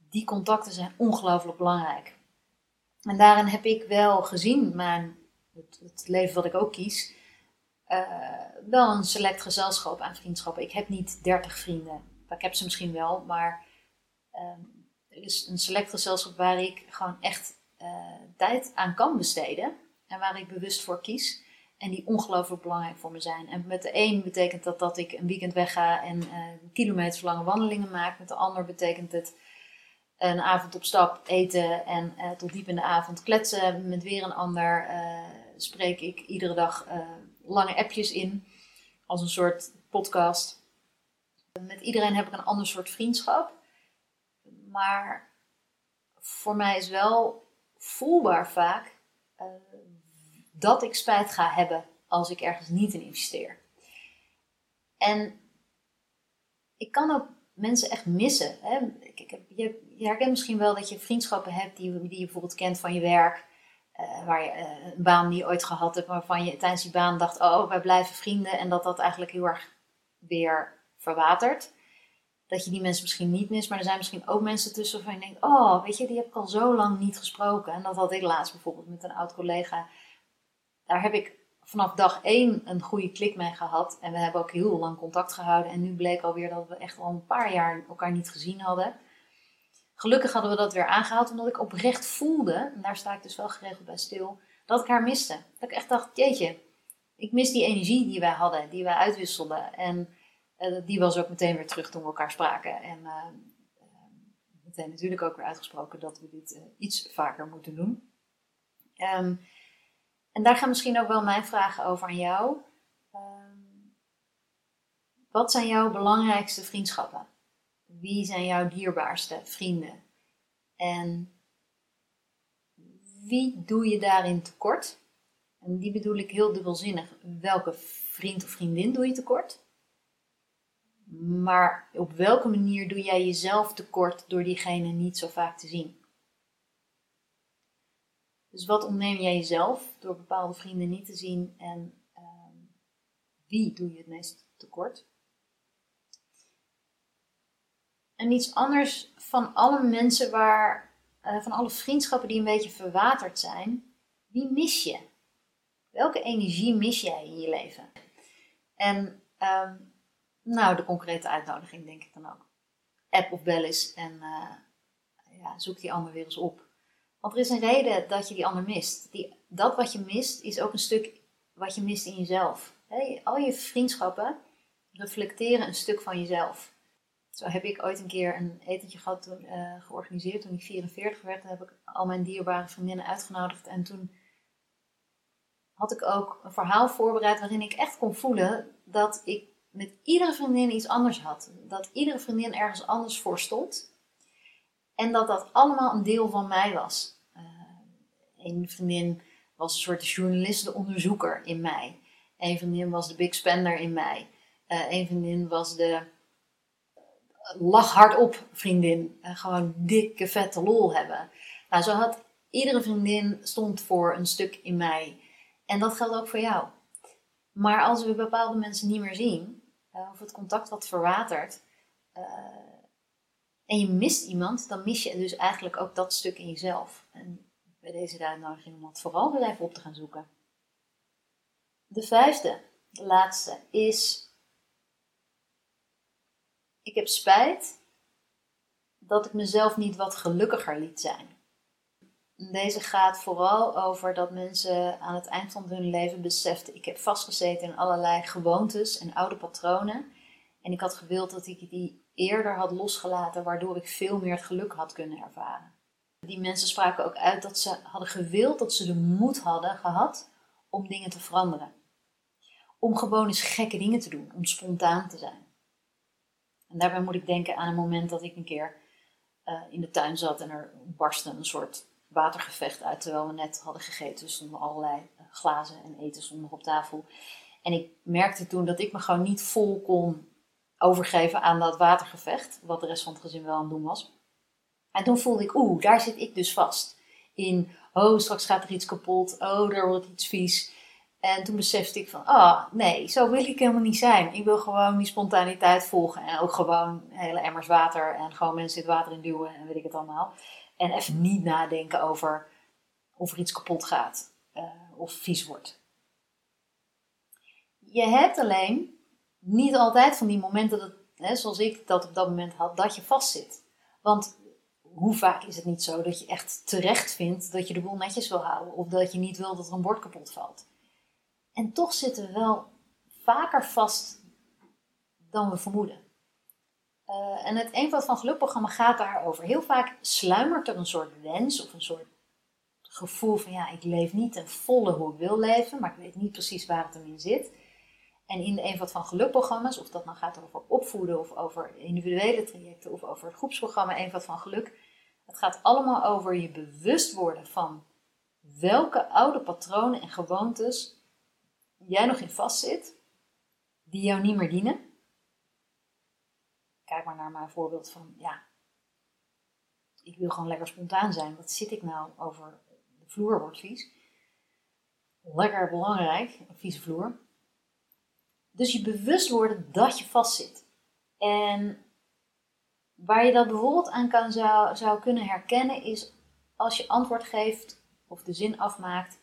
A: die contacten zijn ongelooflijk belangrijk. En daarin heb ik wel gezien, mijn, het, het leven wat ik ook kies, uh, wel een select gezelschap aan vriendschappen. Ik heb niet 30 vrienden. Ik heb ze misschien wel, maar uh, er is een select gezelschap waar ik gewoon echt uh, tijd aan kan besteden. En waar ik bewust voor kies. En die ongelooflijk belangrijk voor me zijn. En met de een betekent dat dat ik een weekend wegga en uh, wandelingen maak. Met de ander betekent het een avond op stap eten en uh, tot diep in de avond kletsen met weer een ander. Uh, spreek ik iedere dag uh, lange appjes in als een soort podcast. Met iedereen heb ik een ander soort vriendschap. Maar voor mij is wel voelbaar vaak dat ik spijt ga hebben als ik ergens niet in investeer. En ik kan ook mensen echt missen. Hè? Je, herkent misschien wel dat je vriendschappen hebt die, die je bijvoorbeeld kent van je werk. Uh, waar je, uh, een baan die je ooit gehad hebt, waarvan je tijdens die baan dacht: oh, wij blijven vrienden. En dat dat eigenlijk heel erg weer verwatert. Dat je die mensen misschien niet mist, maar er zijn misschien ook mensen tussen waarvan je denkt: oh, weet je, die heb ik al zo lang niet gesproken. En dat had ik laatst bijvoorbeeld met een oud collega. Daar heb ik vanaf dag één een goede klik mee gehad. En we hebben ook heel lang contact gehouden. En nu bleek alweer dat we echt al een paar jaar elkaar niet gezien hadden. Gelukkig hadden we dat weer aangehaald, omdat ik oprecht voelde, en daar sta ik dus wel geregeld bij stil, dat ik haar miste. Dat ik echt dacht, jeetje, ik mis die energie die wij hadden, die wij uitwisselden. En uh, die was ook meteen weer terug toen we elkaar spraken. En uh, meteen natuurlijk ook weer uitgesproken dat we dit iets vaker moeten doen. Um, en daar gaan misschien ook wel mijn vragen over aan jou. Um, wat zijn jouw belangrijkste vriendschappen? Wie zijn jouw dierbaarste vrienden? En wie doe je daarin tekort? En die bedoel ik heel dubbelzinnig. Welke vriend of vriendin doe je tekort? Maar op welke manier doe jij jezelf tekort door diegene niet zo vaak te zien? Dus wat ontneem jij jezelf door bepaalde vrienden niet te zien en uh, wie doe je het meest tekort? En iets anders van alle mensen waar, uh, van alle vriendschappen die een beetje verwaterd zijn, wie mis je? Welke energie mis jij in je leven? En um, nou, de concrete uitnodiging denk ik dan ook. App of bel eens en uh, ja, zoek die ander weer eens op. Want er is een reden dat je die ander mist. Die, dat wat je mist is ook een stuk wat je mist in jezelf. al je vriendschappen reflecteren een stuk van jezelf. Zo heb ik ooit een keer een etentje gehad uh, georganiseerd toen ik 44 werd. Toen heb ik al mijn dierbare vriendinnen uitgenodigd. En toen had ik ook een verhaal voorbereid waarin ik echt kon voelen dat ik met iedere vriendin iets anders had. Dat iedere vriendin ergens anders voor stond. En dat dat allemaal een deel van mij was. Een vriendin was een soort journalist, de onderzoeker in mij. Een vriendin was de big spender in mij. Uh, een vriendin was de lach hardop vriendin. Uh, gewoon dikke vette lol hebben. Nou, zo had iedere vriendin stond voor een stuk in mij. En dat geldt ook voor jou. Maar als we bepaalde mensen niet meer zien, of het contact wat verwatert, en je mist iemand, dan mis je dus eigenlijk ook dat stuk in jezelf. En bij deze uitnodiging om het vooral weer even op te gaan zoeken. De vijfde, de laatste, is: Ik heb spijt dat ik mezelf niet wat gelukkiger liet zijn. Deze gaat vooral over dat mensen aan het eind van hun leven beseften: ik heb vastgezeten in allerlei gewoontes en oude patronen. En ik had gewild dat ik die eerder had losgelaten, waardoor ik veel meer het geluk had kunnen ervaren. Die mensen spraken ook uit dat ze hadden gewild, dat ze de moed hadden gehad om dingen te veranderen. Om gewoon eens gekke dingen te doen, om spontaan te zijn. En daarbij moet ik denken aan een moment dat ik een keer uh, in de tuin zat en er barstte een soort watergevecht uit terwijl we net hadden gegeten. Er stonden allerlei uh, glazen en eten stonden op tafel. En ik merkte toen dat ik me gewoon niet vol kon overgeven aan dat watergevecht, wat de rest van het gezin wel aan het doen was. En toen voelde ik, oeh, daar zit ik dus vast. In, oh, straks gaat er iets kapot, oh, er wordt iets vies. En toen besefte ik van, ah, oh, nee, zo wil ik helemaal niet zijn. Ik wil gewoon die spontaniteit volgen en ook gewoon hele emmers water en gewoon mensen het water in duwen en weet ik het allemaal. En even niet nadenken over of er iets kapot gaat uh, of vies wordt. Je hebt alleen niet altijd van die momenten, dat, hè, zoals ik dat op dat moment had, dat je vastzit. Want hoe vaak is het niet zo dat je echt terecht vindt dat je de boel netjes wil houden of dat je niet wil dat er een bord kapot valt? En toch zitten we wel vaker vast dan we vermoeden. Uh, en het Eenvoud van Geluk-programma gaat daarover. Heel vaak sluimert er een soort wens of een soort gevoel van ja, ik leef niet ten volle hoe ik wil leven, maar ik weet niet precies waar het hem in zit. En in de Eenvoud van Geluk-programma's, of dat nou gaat over opvoeden of over individuele trajecten of over het groepsprogramma Eenvoud van Geluk, het gaat allemaal over je bewust worden van welke oude patronen en gewoontes jij nog in vastzit, die jou niet meer dienen. Kijk maar naar mijn voorbeeld van, ja, ik wil gewoon lekker spontaan zijn. Wat zit ik nou over de vloer wordt vies? Lekker belangrijk, een vieze vloer. Dus je bewust worden dat je vastzit. En waar je dat bijvoorbeeld aan kan, zou, zou kunnen herkennen is als je antwoord geeft of de zin afmaakt.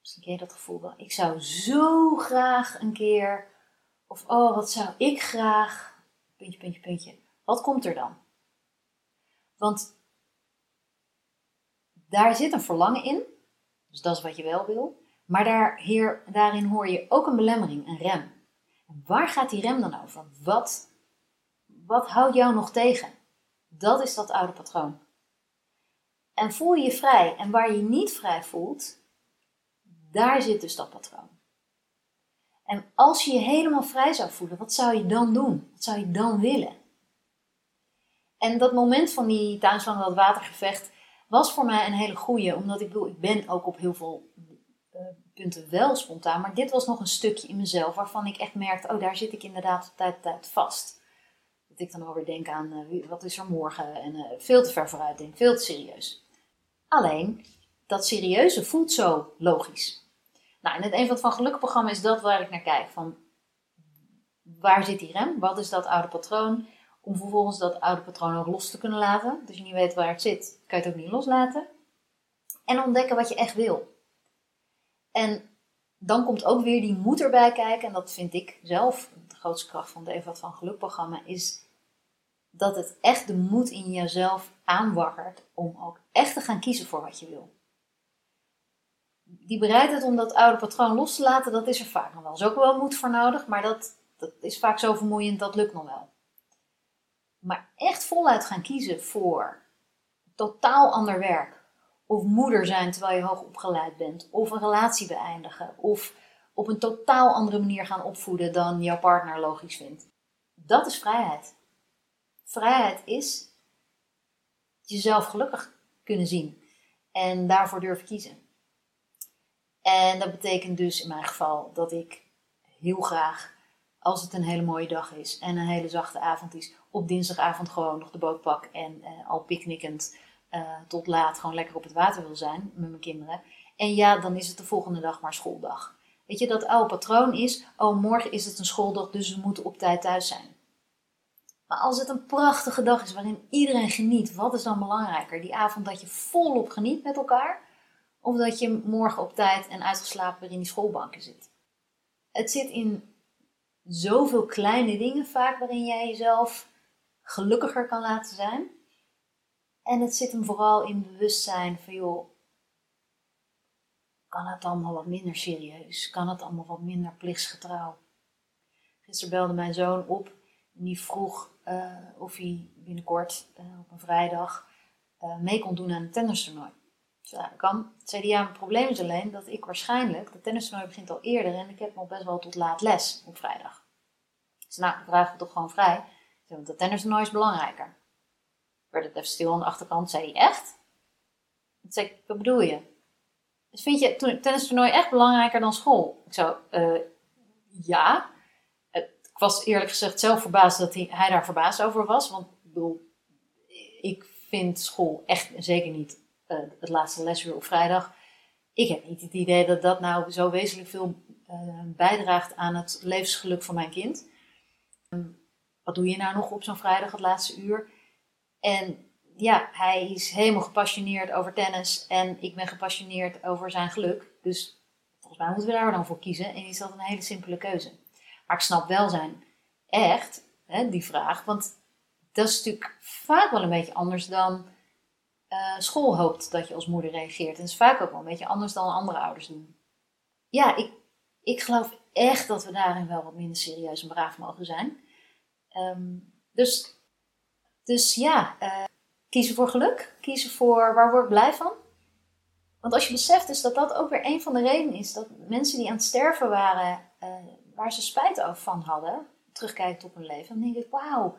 A: Misschien ken je dat gevoel wel. Ik zou zo graag een keer. Of oh, wat zou ik graag. Puntje, puntje, puntje. Wat komt er dan? Want daar zit een verlangen in. Dus dat is wat je wel wil. Maar daar, hier, daarin hoor je ook een belemmering, een rem. waar gaat die rem dan over? Wat, wat houdt jou nog tegen? Dat is dat oude patroon. En voel je je vrij. En waar je niet vrij voelt, daar zit dus dat patroon. En als je je helemaal vrij zou voelen, wat zou je dan doen? Wat zou je dan willen? En dat moment van die tuinslang, dat watergevecht, was voor mij een hele goeie. Omdat ik bedoel, ik ben ook op heel veel uh, punten wel spontaan. Maar dit was nog een stukje in mezelf waarvan ik echt merkte, oh daar zit ik inderdaad tijd tijd vast. Ik dan alweer denk aan, uh, wat is er morgen? En uh, veel te ver vooruit denk, veel te serieus. Alleen, dat serieuze voelt zo logisch. Nou, en het Eenvoud van Geluk programma is dat waar ik naar kijk. Van, waar zit die rem? Wat is dat oude patroon? Om vervolgens dat oude patroon ook los te kunnen laten. Dus je niet weet waar het zit, kan je het ook niet loslaten. En ontdekken wat je echt wil. En dan komt ook weer die moed erbij kijken. En dat vind ik zelf de grootste kracht van de Eenvoud van Geluk programma. Is dat het echt de moed in jezelf aanwakkert om ook echt te gaan kiezen voor wat je wil. Die bereidheid om dat oude patroon los te laten, dat is er vaak nog wel. Er is ook wel moed voor nodig, maar dat, dat is vaak zo vermoeiend, dat lukt nog wel. Maar echt voluit gaan kiezen voor totaal ander werk, of moeder zijn terwijl je hoog opgeleid bent, of een relatie beëindigen, of op een totaal andere manier gaan opvoeden dan jouw partner logisch vindt. Dat is vrijheid. Vrijheid is jezelf gelukkig kunnen zien en daarvoor durven kiezen. En dat betekent dus in mijn geval dat ik heel graag, als het een hele mooie dag is en een hele zachte avond is, op dinsdagavond gewoon nog de boot pak en uh, al picknickend uh, tot laat gewoon lekker op het water wil zijn met mijn kinderen. En ja, dan is het de volgende dag maar schooldag. Weet je, dat oude patroon is, oh morgen is het een schooldag, dus we moeten op tijd thuis zijn. Maar als het een prachtige dag is waarin iedereen geniet, wat is dan belangrijker? Die avond dat je volop geniet met elkaar? Of dat je morgen op tijd en uitgeslapen weer in die schoolbanken zit? Het zit in zoveel kleine dingen vaak waarin jij jezelf gelukkiger kan laten zijn. En het zit hem vooral in bewustzijn van joh, kan het allemaal wat minder serieus? Kan het allemaal wat minder plichtsgetrouw? Gisteren belde mijn zoon op en die vroeg uh, of hij binnenkort uh, op een vrijdag uh, mee kon doen aan een tennistoernooi. Ja, dat kan. Zei hij, ja, mijn probleem is alleen dat ik waarschijnlijk, de tennistoernooi begint al eerder en ik heb nog best wel tot laat les op vrijdag. Dus nou, dan vragen we toch gewoon vrij. Want dat tennistoernooi is belangrijker. Werd het even stil aan de achterkant, zei hij, echt? Ik zei wat bedoel je? Dus vind je het tennistoernooi echt belangrijker dan school? Ik zo, ja ik was eerlijk gezegd zelf verbaasd dat hij, daar verbaasd over was. Want ik bedoel, ik vind school echt zeker niet uh, het laatste lesuur op vrijdag. Ik heb niet het idee dat dat nou zo wezenlijk veel uh, bijdraagt aan het levensgeluk van mijn kind. Um, wat doe je nou nog op zo'n vrijdag, het laatste uur? En ja, hij is helemaal gepassioneerd over tennis en ik ben gepassioneerd over zijn geluk. Dus volgens mij moeten we daar dan voor kiezen. En is dat een hele simpele keuze. Maar ik snap wel zijn echt, hè, die vraag. Want dat is natuurlijk vaak wel een beetje anders dan uh, school hoopt dat je als moeder reageert. En het is vaak ook wel een beetje anders dan andere ouders doen. Ja, ik, ik geloof echt dat we daarin wel wat minder serieus en braaf mogen zijn. Um, dus, dus ja, uh, kiezen voor geluk. Kiezen voor waar word ik blij van. Want als je beseft dus dat dat ook weer een van de redenen is dat mensen die aan het sterven waren, uh, waar ze spijt van hadden, terugkijkt op hun leven, dan denk ik, wauw,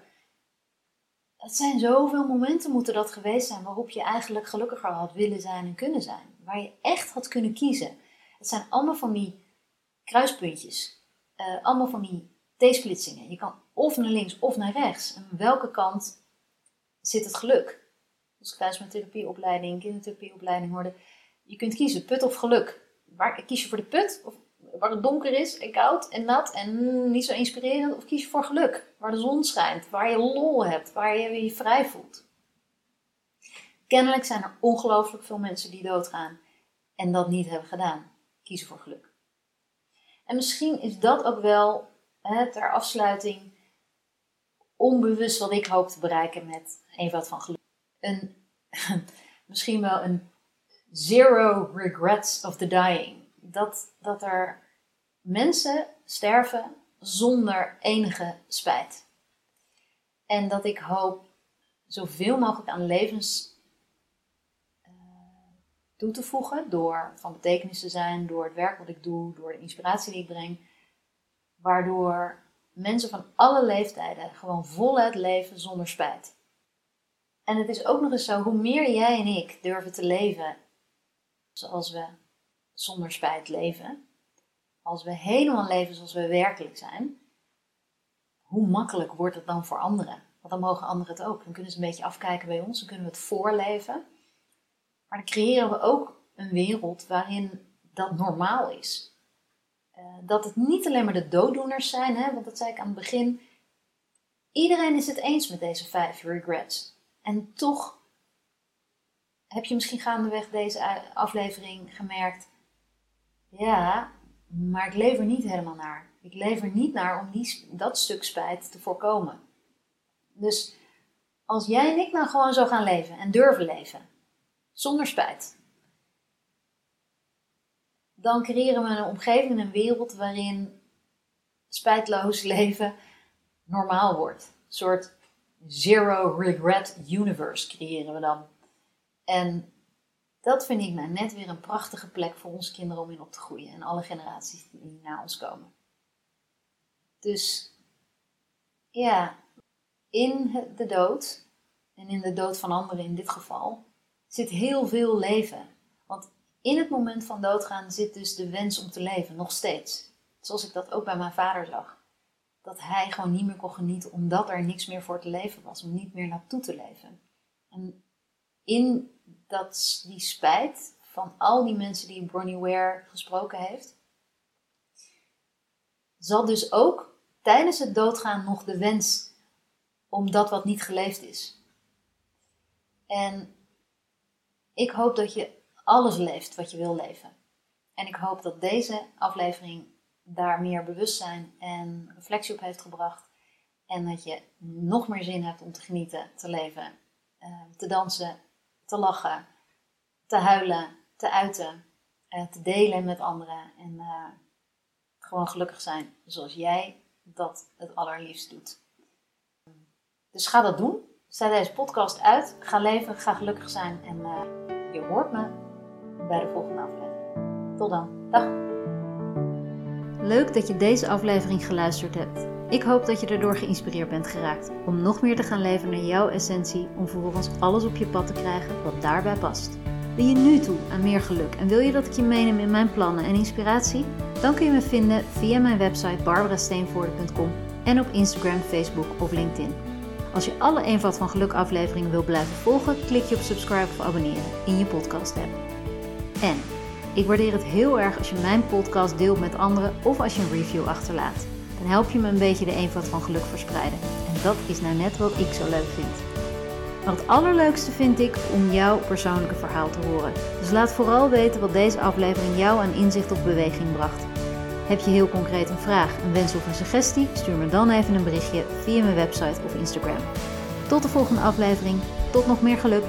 A: het zijn zoveel momenten moeten dat geweest zijn waarop je eigenlijk gelukkiger had willen zijn en kunnen zijn. Waar je echt had kunnen kiezen. Het zijn allemaal van die kruispuntjes. Uh, allemaal van die T-splitsingen. Je kan of naar links of naar rechts. En aan welke kant zit het geluk? Als ik thuis mijn therapieopleiding, kindertherapieopleiding hoorde. Je kunt kiezen, put of geluk. Waar, kies je voor de put of waar het donker is en koud en nat en niet zo inspirerend? Of kies je voor geluk, waar de zon schijnt, waar je lol hebt, waar je je vrij voelt? Kennelijk zijn er ongelooflijk veel mensen die doodgaan en dat niet hebben gedaan. Kiezen voor geluk. En misschien is dat ook wel hè, ter afsluiting onbewust wat ik hoop te bereiken met eenvoud van geluk. Een, misschien wel een zero regrets of the dying. Dat, dat er mensen sterven zonder enige spijt. En dat ik hoop zoveel mogelijk aan levens uh, toe te voegen door van betekenis te zijn, door het werk wat ik doe, door de inspiratie die ik breng, waardoor mensen van alle leeftijden gewoon voluit leven zonder spijt. En het is ook nog eens zo, hoe meer jij en ik durven te leven zoals we zonder spijt leven, als we helemaal leven zoals we werkelijk zijn, hoe makkelijk wordt het dan voor anderen? Want dan mogen anderen het ook. Dan kunnen ze een beetje afkijken bij ons, dan kunnen we het voorleven. Maar dan creëren we ook een wereld waarin dat normaal is. Uh, dat het niet alleen maar de dooddoeners zijn, hè, want dat zei ik aan het begin. Iedereen is het eens met deze vijf regrets. En toch heb je misschien gaandeweg deze aflevering gemerkt. Ja, maar ik leef er niet helemaal naar. Ik leef er niet naar om die, dat stuk spijt te voorkomen. Dus als jij en ik nou gewoon zo gaan leven en durven leven, zonder spijt, dan creëren we een omgeving en een wereld waarin spijtloos leven normaal wordt. Een soort zero regret universe creëren we dan. En dat vind ik nou net weer een prachtige plek voor onze kinderen om in op te groeien en alle generaties die na ons komen. Dus ja, in de dood, en in de dood van anderen in dit geval, zit heel veel leven. Want in het moment van doodgaan zit dus de wens om te leven, nog steeds. Zoals ik dat ook bij mijn vader zag. Dat hij gewoon niet meer kon genieten omdat er niks meer voor te leven was, om niet meer naartoe te leven. En in dat, die spijt van al die mensen die Bronnie Ware gesproken heeft, zal dus ook tijdens het doodgaan nog de wens om dat wat niet geleefd is. En ik hoop dat je alles leeft wat je wil leven. En ik hoop dat deze aflevering daar meer bewustzijn en reflectie op heeft gebracht. En dat je nog meer zin hebt om te genieten, te leven, eh, te dansen, te lachen, te huilen, te uiten, eh, te delen met anderen. En eh, gewoon gelukkig zijn zoals jij dat het allerliefst doet. Dus ga dat doen. Zet deze podcast uit. Ga leven, ga gelukkig zijn. En je hoort me bij de volgende aflevering. Tot dan. Dag. Leuk dat je deze aflevering geluisterd hebt. Ik hoop dat je erdoor geïnspireerd bent geraakt om nog meer te gaan leven naar jouw essentie, om vervolgens alles op je pad te krijgen wat daarbij past. Ben je nu toe aan meer geluk en wil je dat ik je meeneem in mijn plannen en inspiratie? Dan kun je me vinden via mijn website barbarasteenvoorde.com en op Instagram, Facebook of LinkedIn. Als je alle Eenvoud van Geluk afleveringen wil blijven volgen, klik je op subscribe of abonneren in je podcast app. En ik waardeer het heel erg als je mijn podcast deelt met anderen of als je een review achterlaat. Dan help je me een beetje de eenvoud van geluk verspreiden. En dat is nou net wat ik zo leuk vind. Maar het allerleukste vind ik om jouw persoonlijke verhaal te horen. Dus laat vooral weten wat deze aflevering jou aan inzicht of beweging bracht. Heb je heel concreet een vraag, een wens of een suggestie? Stuur me dan even een berichtje via mijn website of Instagram. Tot de volgende aflevering. Tot nog meer geluk.